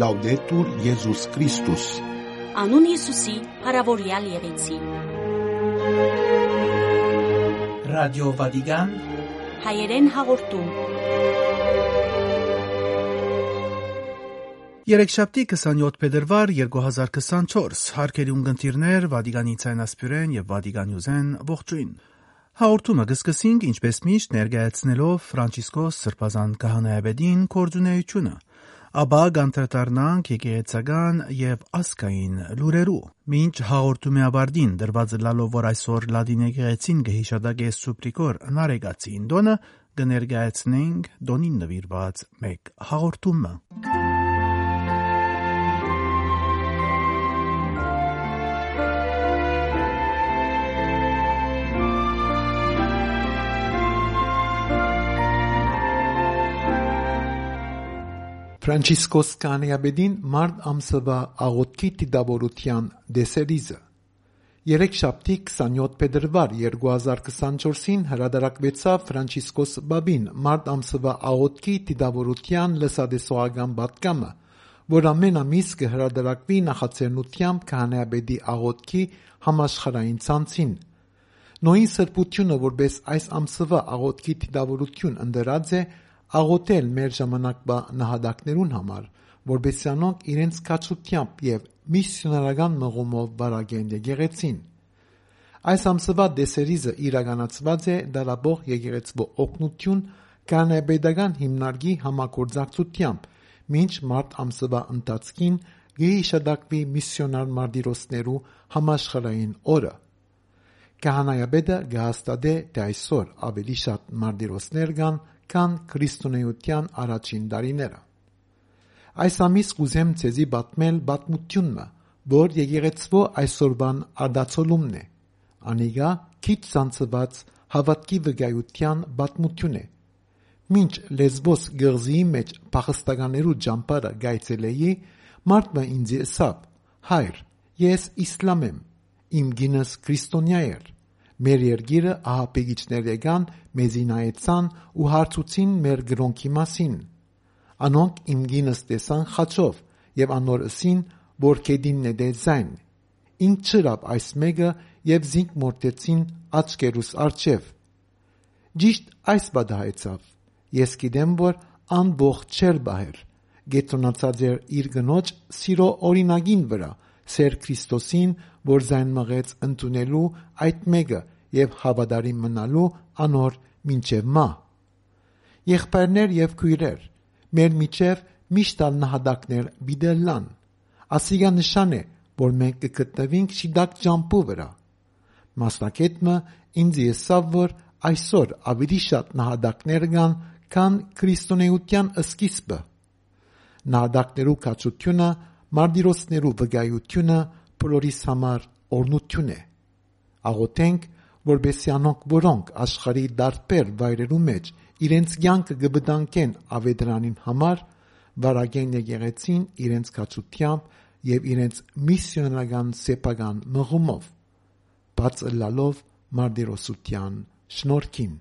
Լաուդետուր Եզուս Քրիստոս Անուն Հիսուսի, հարավորյալ եղեցի։ Ռադիո Վատիկան Հայերեն հաղորդում։ Երեքշաբթի 27 փետրվար 2024 հարկերի ունգընտիրներ Վատիկանի ցայնասպյուրեն եւ Վատիկանյուզեն ողջույն Հաղորդումը կսկսենք ինչպես միշտ ներկայացնելով Ֆրանցիսկոս Սրբազան Կահանայաբեդին կորձունեությունը ապա գանտրատարնանք եկեղեցական եւ ասկային լուրերու մինչ հաղորդումի ավարտին դրված լալով որ այսօր լադին եկեղեցին գհիշադակե սուպրիկոր նարեգացին դոնը կներկայացնենք դոնին նվիրված մեկ հաղորդումը Ֆրանցիսկոս Կանեաբեդին մարտ ամսվա աղոթքի տիդավորության դեսերիզը Երեք շաբթի 27 փետրվար 2024-ին հրադարակվեցավ Ֆրանցիսկոս Բաբին մարտ ամսվա աղոթքի տիդավորության լսադեսողական պատկամը, որ ամեն ամիս կհրադարակվի նախաձեռնությամբ Կանեաբեդի աղոթքի համաշխարհային ցանցին։ Նոյին սրբությունը որպես այս ամսվա աղոթքի տիդավորություն ընդրած է աղոթել մեր ժամանակվա նահատակներուն համար, որբեսի անոնք իրենց կացությամբ եւ միսիոնարական մղումով բարագեն եկեղեցին։ Այս ամսվա դեսերիզը իրականացված է դարաբող եկեղեցվո օգնություն կանեբեդական հիմնարկի համակորձակցությամբ, մինչ մարտ ամսվա ընթացքին գեհիշադակվի միսիոնար մարտիրոսներու համաշխարային օրը։ Կահանայաբեդը գահստադե թե այսօր ավելի շատ մարտիրոսներ կան, քան քրիստոնեության առաջին դարիները։ Այս ամիս կուզեմ ցեզի պատմել պատմությունը, որ եկեղեցվո այսօրվան արդացոլումն է։ Անիգա քիչ ցանցված հավատքի վկայության պատմություն է։ Մինչ լեզվոս գղզիի մեջ փախստականերու ջամփարը գայցելեի, մարդը ինձ ասավ. «Հայր, ես իսլամ եմ, իմ գինս քրիստոնյա էր»։ Մեր երգիրը ահապեգիչներ եկան, մեզի նայեցան ու հարցուցին մեր գրոնքի մասին։ Անոնք իմ գինս տեսան խաչով եւ անոր ըսին, որ կեդինն է դեզայն։ Ինք չրավ այս մեկը եւ զինք մորտեցին աչքերուս արջև։ Ճիշտ այս բադահեցավ։ Ես գիտեմ, որ անբողջ չեր բահեր։ Գետրոնացած էր իր գնոջ սիրո օրինագին վրա, Սեր Քրիստոսին, որ զայն մղեց ընդունելու այդ մեկը եւ հավատարիմ մնալու անոր մինչև մահ։ Եղբայրներ եւ քույրեր, մեր միջև միշտ աննահատակներ բիդելլան։ Ասիգա նշան է, որ մենք կգտնվենք շիդակ ջամփու վրա։ Մասնակետը ինձ եսավ, որ այսօր ավելի շատ նահատակներ կան, քան քրիստոնեության սկիզբը։ Նահատակներու կացությունը, մարտիրոսներու վկայությունը բոլորիս համար օրնություն է։ Աղոթենք, որբեսի անոնք, որոնք աշխարի դարբեր վայրերու մեջ իրենց կյանքը կբդանկեն ավետրանին համար, վարագեն եկեղեցին իրենց կացությամբ եւ իրենց միսիոնական սեփական մղումով, բաց լալով մարտիրոսության շնորհքին։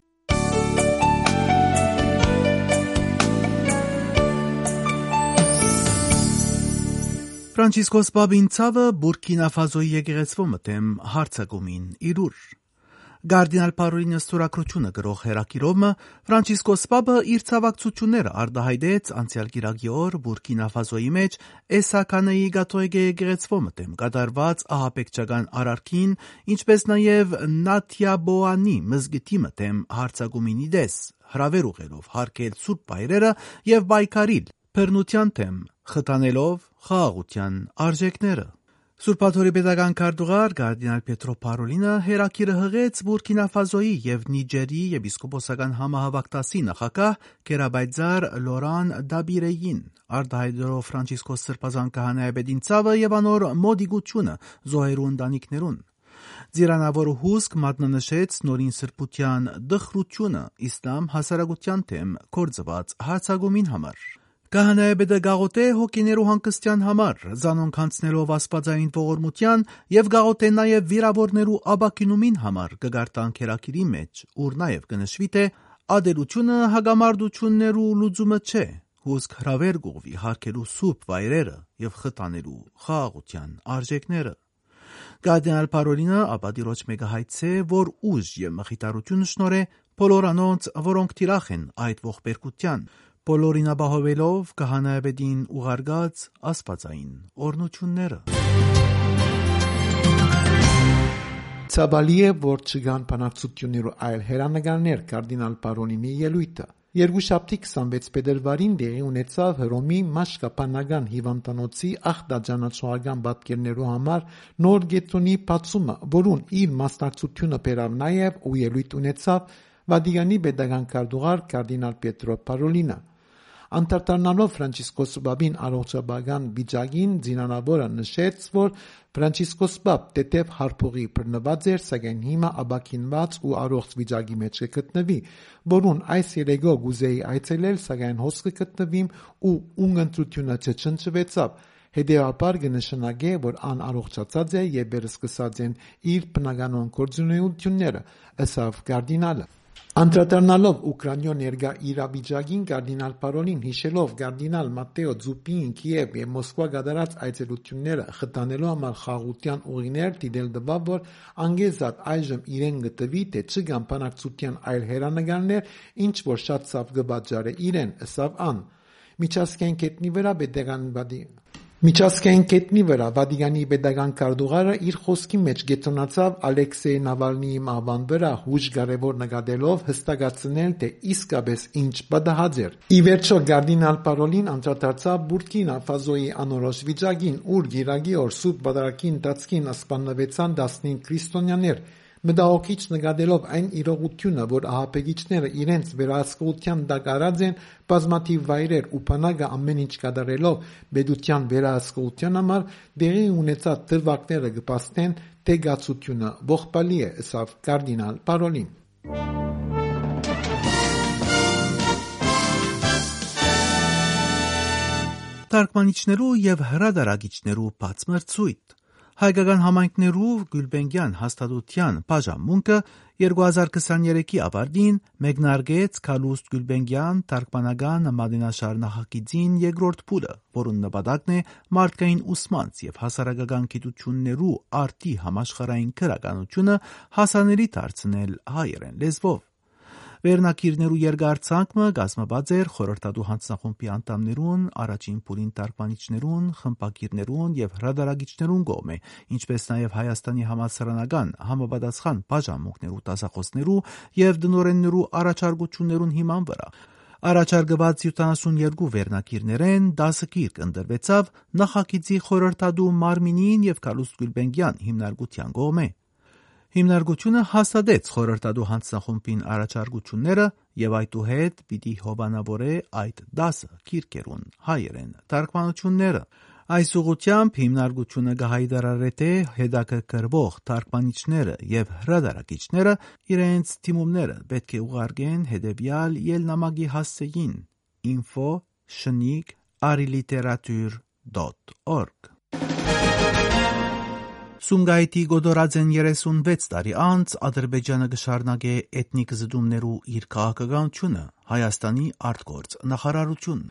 Ֆրանցիսկոս Բաբին ցավը Բուրկինա Ֆազոյի եկեղեցվո մտեմ հարցակումին իրուր Գարդինալ Պարոլինը ստորակրությունը գրող հերակիրոմը Ֆրանցիսկոս Պապը իր ցավակցությունները արդահայտեց անցյալ գիրակի օր Բուրկինա Ֆազոյի մեջ Էսականեի Գաթոյգե եկեղեցվո մտեմ կատարված ահապեկչական արարքին, ինչպես նաև Նաթիաբոանի մզգիթի մտեմ հարցակումինի դես հրավեր ուղերով հարկել սուրբ բայրերը եւ բայկարիլ բռնության թեմ խթանելով խաղաղության արժեքները Սուրբաթորի pedagogan քարտուղար Գարդինալ Պետրո Պարոլինը հերակիրը հղեց Բուրկինա Ֆազոյի եւ Նիջերի եպիսկոպոսական համահավաքտասի նախակահ Կերաբայձար Լորան Դաբիրեին արդահայտելով Ֆրանցիսկոս Սրբազան քահանայապետին ցավը եւ անոր մոդիգությունը զոհերու ընտանիքներուն Ձիրանավոր հուսք մատնանշեց նորին սրբության դխրությունը իսլամ հասարակության թեմ կորձված հարցագումին համար Կահանայապետը գաղութե հոգիներու հանգստյան համար, զանոնք հանցնելով ասպածային ողորմության եւ գաղութե նաեւ վիրավորներու աբակինումին համար կգարտան քերակիրի մեջ, ուր նաեւ կնշվի թե ադելությունը հագամարտություններու լուծումը չէ, հուսք հրավեր գողվի հարկելու սուրբ վայրերը եւ խտանելու խաղաղության արժեքները։ Գարդինալ Պարոլինը ապադիրոջ մեկը հայցե, որ ուժ եւ մխիթարություն շնորհե բոլոր անոնց, որոնք թիրախ են այդ ողբերգության, բոլորին ապահովելով կահանայաբեդին ուղարկած աստվածային օրնությունները։ Ցավալի է, որ չգան բանակցություններու այլ հերանականներ կարդինալ Պարոնինի ելույթը։ Երկուշաբթի 26 փետրվարին դեղի ունեցավ Հռոմի մաշկապանական հիվանդանոցի ախտաջանաչողական պատկերներու համար նոր գետրոնի բացումը, որուն իր մասնակցությունը բերավ նաև ու ելույթ ունեցավ Վատիկանի pedagogan կարդուղար կարդինալ Պետրո Պարոլինը։ Անդրադառնալով Ֆրանցիսկոս Բաբին առողջապահական վիճակին Զինանավորը նշեց, որ Ֆրանցիսկոս Բաբ տետև հարփողի բռնված էր, սակայն հիմա աբակինված ու առողջ վիճակի մեջ կգտնվի, որուն այս երեգո գուզեի այցելել, սակայն հոսքը գտնվիմ ու ունգընտրությունը չչնչվեցավ։ Հետևաբար կնշանակե, որ ան առողջացած է եւ վերսկսած են իր բնականոն գործունեությունները, ըսավ կարդինալը։ Անդրադառնալով Ուկրաինո ներկա իրավիճակին կարդինալ Պարոլին հիշելով կարդինալ Մատտեո Ձուպին Կիև եւ Մոսկվա գդարած այցելությունները խտանելու համար խաղաղության ուղիներ դիտել տվավ որ անգեզատ այժմ իրեն գտվի թե չգան բանակցության այլ հերանականներ ինչ որ շատ ցավ կբաճարե իրեն ըսավ ան միջազգային կետնի վրա բեդեգան բադի Միջազգային կետնի վրա Վատիկանի պետական քարտուղարը իր խոսքի մեջ գետնացավ Ալեքսեյ Նավալնիի մահվան վրա հույժ կարևոր նկատելով հստակացնել թե իսկապես ինչ պատահած էր։ Ի վերջո Գարդինալ Պարոլին անդրադարձավ Բուրկինա Ֆազոյի անորոշ վիճակին, ուր Գիրագի օր Սուրբ Պատարագի ընթացքին սպանվեցան 15 քրիստոնյաներ, Մտահոգիչ նկատելով այն իրողությունը, որ ահաբեկիչները իրենց վերահսկողության տակ առած են բազմաթիվ վայրեր ու բանակը ամեն ինչ կատարելով պետության վերահսկողության համար, դեղի ունեցած դրվագները կպաստեն, թե գացությունը ողբալի է, ըսավ կարդինալ Պարոլին։ Թարգմանիչներու եւ հրադարագիչներու բաց մրցույթ Հայկական համայնքներու Գյուլբենգյան հաստատության բաժանմունքը 2023-ի ավարտին մեկնարկեց Քալուստ Գյուլբենգյան թարգմանական մատենաշար նախագիծին երկրորդ փուլը, որուն նպատակն է մարդկային ուսմանց եւ հասարակական գիտություններու արտի համաշխարային քրականությունը հասանելի դարձնել հայերեն լեզվով։ Վերնակիրներու երկարցանկը գազմված էր խորհրդատու հանձնախումբի անդամներուն, առաջին փուլին տարբանիչներուն, խմբակիրներուն եւ հրադարագիչներուն կողմէ, ինչպես նաեւ Հայաստանի համասարանական համապատասխան բաժանմունքներու տասախոսներու եւ դնորեններու առաջարկություններուն հիման վրա։ Առաջարկված 72 վերնակիրներեն 10 գիրք ընդրվեցավ նախագիծի խորհրդադու Մարմինին եւ Կալուստ Գյուլբենգյան հիմնարկության կողմէ։ Հիմնարկությունը հաստատեց խորհրդադու հանձնախումբին առաջարկությունները եւ այդուհետ պիտի հովանավորե այդ 10 գիրքերուն հայերեն թարգմանությունները։ Այս ուղությամբ հիմնարկությունը կհայտարարե թե հետաքրքրվող թարգմանիչները եւ հրադարակիչները իրենց թիմումները պետք է ուղարկեն հետեւյալ ելնամակի հասցեին info@arилiteratur.org Սումգայիթի գոդորածեն 36 տարի անց Ադրբեջանը կշարունակե էթնիկ զդումներու իր քաղաքականությունը Հայաստանի արտգործ նախարարություն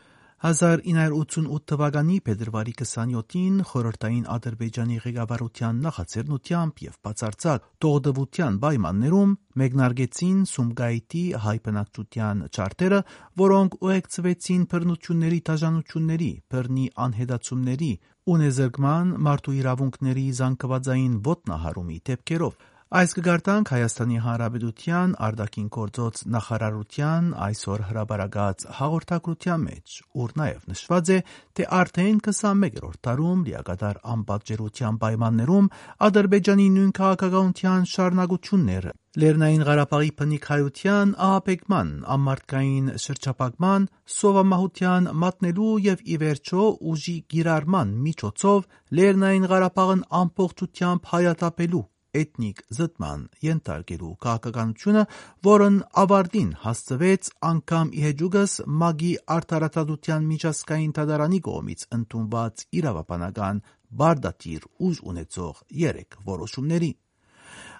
1988 թվականի փետրվարի 27-ին խորհրդային Ադրբեջանի ղեկավարության նախաձեռնությամբ եւ բացարձակ տողդվության պայմաններում մեկնարկեցին Սումգայիթի հայ բնակչության չարտերը, որոնք ուղեկցվեցին բռնությունների դաժանությունների, բռնի անհետացումների, ունեզրկման, մարդու իրավունքների զանգվածային ոտնահարումի դեպքերով։ Այս կգարտանք Հայաստանի Հանրապետության արտաքին գործոց նախարարության այսօր հրաբարակած հաղորդակցության մեջ, ուր նաև նշված է, թե արդեն 21-րդ դարում լիակատար անպատժերության պայմաններում Ադրբեջանի նույն քաղաքականության շարունակությունները Լեռնային Ղարաբաղի բնիկայության ահապեկման, ամարտկային շրջապակման, սովամահության մատնելու եւ ի վերջո ուժի գիրառման միջոցով Լեռնային Ղարաբաղն ամբողջությամբ հայատապելու էթնիկ զտման ենթարկելու քաղաքականությունը, որն ավարտին հասցվեց անգամ իհեջուկս մագի արդարադատության միջազգային դատարանի կողմից ընդունված իրավաբանական բարդատիր ուժ ունեցող երեք որոշումների։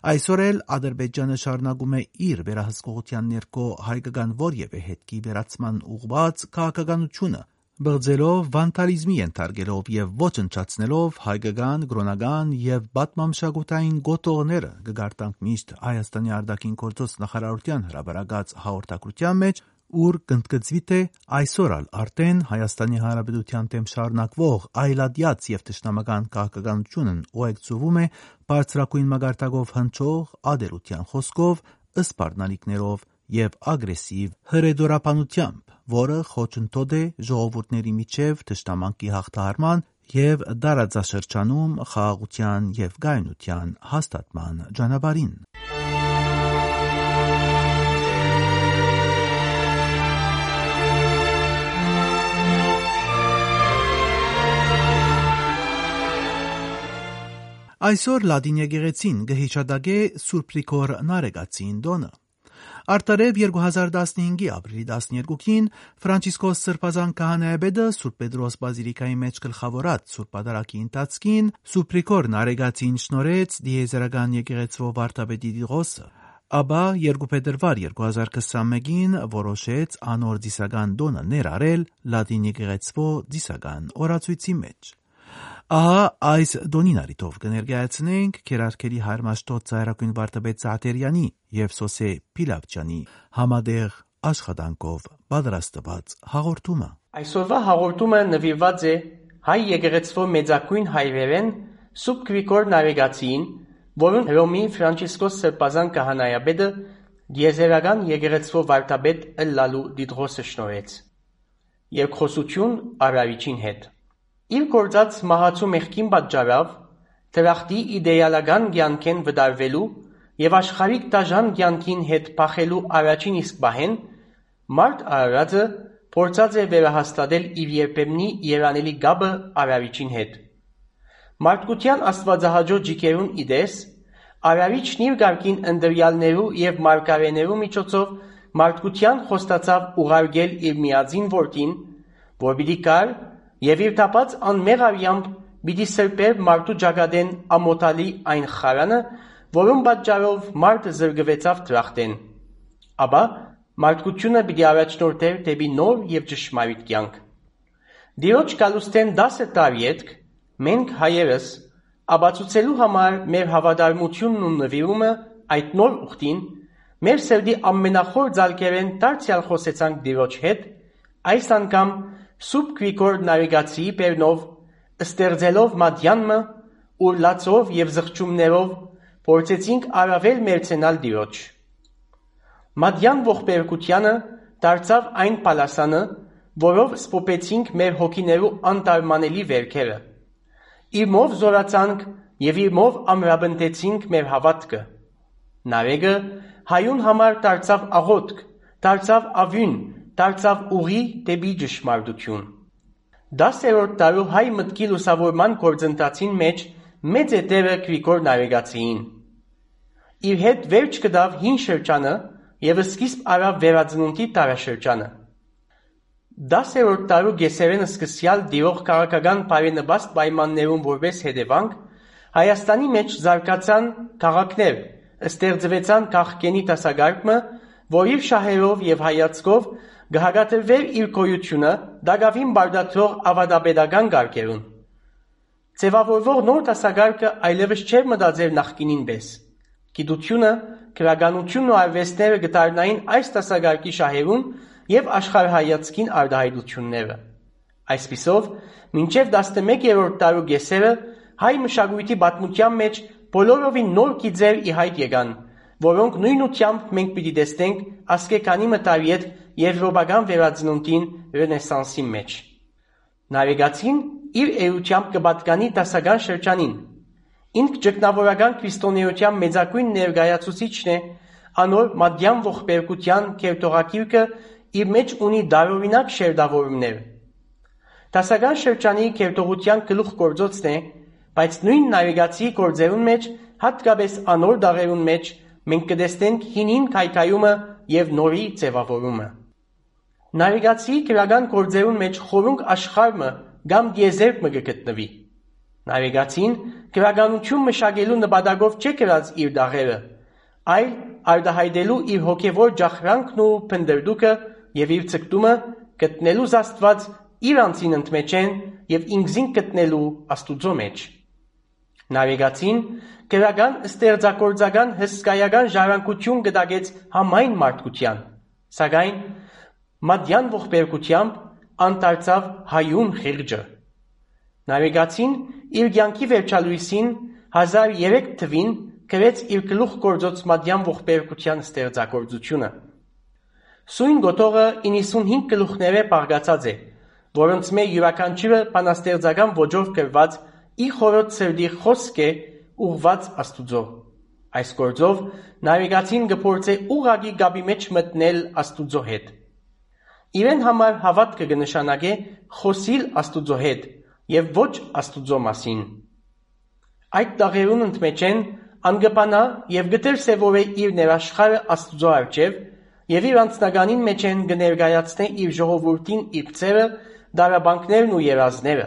Այսօր էլ Ադրբեջանը շարունակում է իր վերահսկողության ներքո հայկական որևէ հետքի վերացման ուղղված քաղաքականությունը բղձելով, վանդալիզմի ենթարկելով եւ ոչնչացնելով հայկական, կրոնական եւ պատմամշակութային գոտողները կգարտանք միշտ Հայաստանի արտաքին գործոս նախարարության հրաբարակած հաղորդակցության մեջ ուր կընդգծվի թե այսօր ալ արդեն Հայաստանի Հանրապետության դեմ շարունակվող այլադյաց եւ ճշտամական քաղաքականությունն ուղեկցվում է բարձրակույն մագարտակով հնչող ադերության խոսքով, ըսպառնալիքներով եւ ագրեսիվ հրեդորապանությամբ, որը խոչընդոտ է ժողովուրդների միջև ճշտամակի հաղթահարման եւ դարաձաշրջանում խաղաղության եւ գայունության հաստատման ճանապարհին։ Այսօր Լադին եկեղեցին գհիշադագե Սուրբ Գրիգոր Նարեգացին դոնը։ Արտարև 2015-ի ապրիլի 12-ին Ֆրանցիսկոս Սրբազան քահանայապետը Սուրբ Պետրոս բազիլիկայի մեջ գլխավորած Սուրբ Պատարագի ընթացքին Սուրբ Գրիգոր Նարեգացին շնորհեց դիեզերական եկեղեցվո վարդապետի դիղոսը, ապա 2 փետրվար 2021-ին որոշեց անոր դիսական դոնը ներառել Լադին եկեղեցվո դիսական օրացույցի մեջ։ Ահա այս դոնին արիտով կներկայացնենք քերարքերի հարմաշտոտ ծայրակույն վարդապետ Սահտերյանի եւ Սոսե Պիլապչյանի համադեղ աշխատանքով պատրաստված հաղորդումը։ Այսօրվա հաղորդումը նվիրված է հայ եկեղեցվո մեծակույն հայրերեն Սուրբ Գրիգոր Նավեգացիին, որին Հռոմի Ֆրանցիսկոս Սրբազան քահանայապետը դիեզերական եկեղեցվո վարդապետ ըլլալու դիդրոսը շնորհեց։ Երկխոսություն Արավիչին հետ իր գործած մահացու մեղքին պատճառով դրախտի իդեալական կյանքեն վտարվելու եւ աշխարհիկ դաժան կյանքին հետ փախելու առաջին իսկ բահեն մարդ Արարածը փորձած է վերահաստատել իր երբեմնի երանելի գաբը Արարիչին հետ։ Մարդկության աստվածահաճո ջիկերուն իդես Արարիչն իր գարկին ընդրյալներու եւ մարգարեներու միջոցով մարդկության խոստացավ ուղարկել իր միածին որդին, որ պիտի կար եւ իր տապած անմեղ արյամբ պիտի սրբեր մարդու ճակատեն ամոթալի այն խարանը, որում պատճառով մարդը զրկվեցավ դրախտեն։ Ապա մարդկությունը պիտի առաջնորդեր դեպի նոր եւ ճշմարիտ կյանք։ Դիրոջ գալուստեն 10 տարի ետք մենք հայերս ապացուցելու համար մեր հավատարմությունն ու նվիրումը այդ նոր ուխտին մեր սերդի ամենախոր ձալկերեն դարձյալ խոսեցանք Դիրոջ հետ, այս անգամ Սուրբ Գրիգոր Նարեգացիի բերնով ստեղծելով մատյանը ու լացով եւ զղջումներով փորձեցինք առավել մերցենալ Տիրոջ։ Մատյան ողբերգությանը դարձավ այն պալասանը, որով սփոփեցինք մեր հոգիներու անտարմանելի վերքերը։ Իմով զորացանք եւ իմով ամրապնդեցինք մեր հավատքը։ Նարեգը հայուն համար դարձավ աղոթք, դարձավ ավյուն, դարձավ ուղի դեպի ճշմարտություն։ 10-րդ դարու հայ մտքի լուսավորման գործընթացին մեջ մեծ է դերը Գրիգոր Նարեգացիին։ Իր հետ վերջ կդավ հին շրջանը եւ սկիզբ արավ վերածնունդի տարաշրջանը։ 10-րդ դարու գեսերեն սկսյալ դիրող քաղաքական բարենպաստ պայմաններում որպես հետևանք Հայաստանի մեջ զարգացան քաղաքներ, ստեղծվեցան քաղքենի տասագարկը, որ իր շահերով եւ հայացքով գհագատվեր իր գոյությունը դագավին բարդացող ավադապետական գարկերուն։ Ձևավորվող նոր տասագարկը այլևս չէր մտածել նախկինին պես։ Գիտությունը, քրագանությունն ու արվեստները գտարնային այս տասագարկի շահերուն եւ աշխարհայացքին արդահայտությունները։ Այսպիսով, մինչև 11-րդ դարու գեսերը հայ մշակույթի պատմության մեջ բոլորովին նոր գիծեր ի հայտ եկան, որոնք նույն ուտյամբ մենք պիտի տեսնենք ասկեկանի մտարի հետ եվրոպական վերածնունդին ռենեսանսի մեջ։ Նավեգացին իր էությամբ կպատկանի դասական շրջանին։ Ինք ճգնավորական քրիստոնեության մեծակույն ներկայացուցիչն է, անոր մադյան ողբերգության կերտողակիրքը իր մեջ ունի դարօրինակ շերտավորումներ։ Դասական շրջանի կերտողության գլուխ գործոցն է, բայց նույն նավեգացիի գործերուն մեջ, հատկապես անոր դաղերուն մեջ մենք կտեսնենք հինին քայքայումը եւ նորի ձևավորումը։ Նարեգացիի քրական գործերուն մեջ խորունկ աշխարհը կամ դիեզերքը կգտնվի։ Նավիգացին գրականություն մշակելու նպատակով չէ գրած իր դաղերը, այլ արդահայտելու իր հոգևոր ջախրանքն ու փնդրդուկը եւ իր ցկտումը գտնելու Աստված իր անձին ընդմեջեն եւ ինքզին գտնելու Աստուծո մեջ։ Նավիգացին գրական ստեղծագործական հսկայական ժառանգություն գտագեց համայն մարդկության, սակայն մատյան ողբերգությամբ անտարծավ հայուն խիղճը։ Նավիգացին իր կյանքի վերջալույսին 1003 թվին գրեց իր գլուխ գործոց մատյան ողբերգության ստեղծագործությունը։ Սույն գոտողը 95 գլուխները բաղկացած է, որոնց մեջ յուրաքանչյուրը բանաստեղծական ոճով գրված իր խորոց սրդի խոսք է ուղված Աստուծո։ Այս գործով նավիգացին կփորձե ուղագի գաբի մեջ մտնել Աստուծո հետ։ Իրեն համար հավատքը կնշանակե խոսիլ Աստուծո հետ եւ ոչ Աստուծո մասին։ Այդ տաղերուն ընդմեջեն անգպանա եւ գտեր սեվորե իր ներաշխարը Աստուծո արչեւ եւ իր անձնականին մեջ են կներկայացնե իր ժողովրդին իր ծերը, դարաբանքներն ու երազները։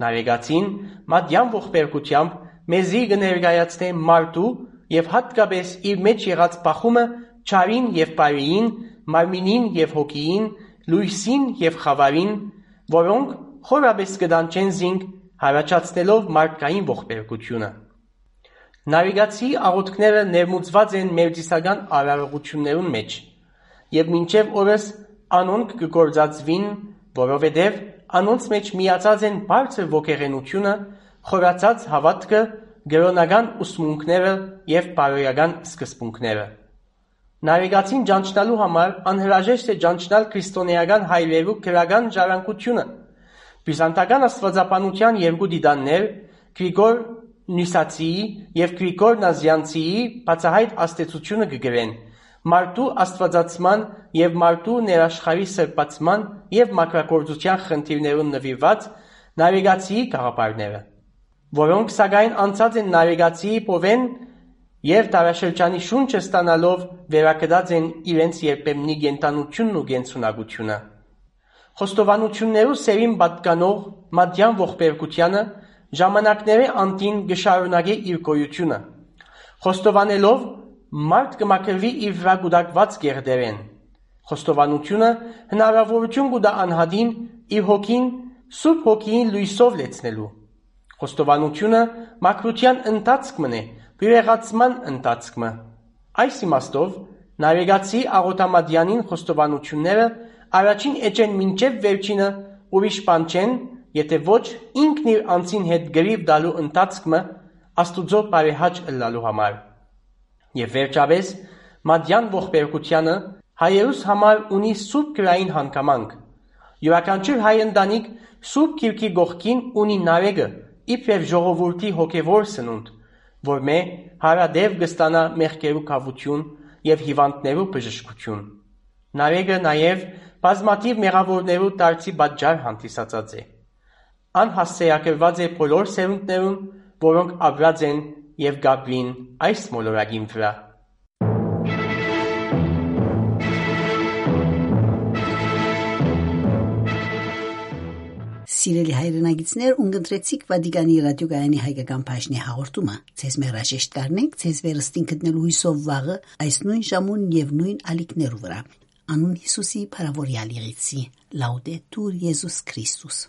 Նավիգացին մատյան ողբերգությամբ մեզի կներկայացնե մարդու եւ հատկապես իր մեջ եղած բախումը ճարին եւ բարիին, մարմինին եւ հոգիին, լույսին եւ խավարին, որոնք խորաբես կդանչեն զինք հարաճացնելով մարդկային ողբերգությունը։ Նավիգացիի աղոթքները ներմուծված են մերձիսական արարողություններուն մեջ, եւ մինչեւ օրս անոնք կգործածվին, որովհետեւ անոնց մեջ միացած են բարձր ոգեղենությունը, խորացած հավատքը, գրոնական ուսմունքները եւ բարոյական սկզբունքները։ Նավիգացին ճանչնալու համար անհրաժեշտ է ճանչնալ քրիստոնեական հայրերու քրական ժառանգությունը։ Բյուզանդական աստվածապանության երկու դիդաններ Գրիգոր Նյուսացիի եւ Գրիգոր Նազյանցիի բացահայտ աստեցությունը կգրեն մարդու աստվածացման եւ մարդու ներաշխարի սրբացման եւ մակրագործության խնդիրներուն նվիրված նավիգացիի գաղափարները, որոնք սակայն անցած են նավիգացիի փովեն եւ տարաշրջանի շունչը ստանալով վերակդած են իրենց երբեմնի գենտանությունն ու գենցունակությունը։ Խոստովանություններու սերին պատկանող մատյան ողբերգությանը ժամանակների անտին գշարունակե իր գոյությունը։ Խոստովանելով մարդ կմակրվի իր վրա գուտակված գերդերեն։ Խոստովանությունը հնարավորություն կուտա անհադին իր հոգին սուրբ հոգիին լույսով լեցնելու։ Խոստովանությունը մակրության ընթացք մնե, բյուրեղացման ընթացքը։ Այս իմաստով նավիգացի աղոտամադյանին խոստովանությունները առաջին էջեն մինչև վերջինը ուրիշ բան չեն, եթե ոչ ինքն իր անձին հետ գրիվ դալու ընթացքը Աստուծո բարեհաճ ըլլալու համար։ Եվ վերջապես մադյան ողբերգությանը հայերուս համար ունի սուրբ գրային հանգամանք։ Յուրաքանչյուր հայ ընտանիք սուրբ քիրքի գողքին ունի նարեգը, իբրև ժողովրդի հոգևոր սնունդ, որ մե հարադև կստանա մեղքերու կավություն եւ հիվանդներու բժշկություն։ Նարեգը նաեւ բազմաթիվ մեղավորներու դարձի պատճառ հանդիսացած է։ Անհասցեակրված է բոլոր սերունդներուն, որոնք ապրած են եւ գաբրին այս մոլորակին վրա։ Սիրելի հայրենագիտներ, ունգընտրեցիք Վադիգանի ռադիոգայանի հայկական բաժնի հաղորդումը։ Ձեզ մերաժեշտ կարնենք, ձեզ վերստին գտնելու հույսով վաղը այս նույն ժամուն եւ նույն ալիքներու վրա։ Անուն Հիսուսի փարավորյալ եղեցի։ Լաուդետուր Եզուս Քրիստոս։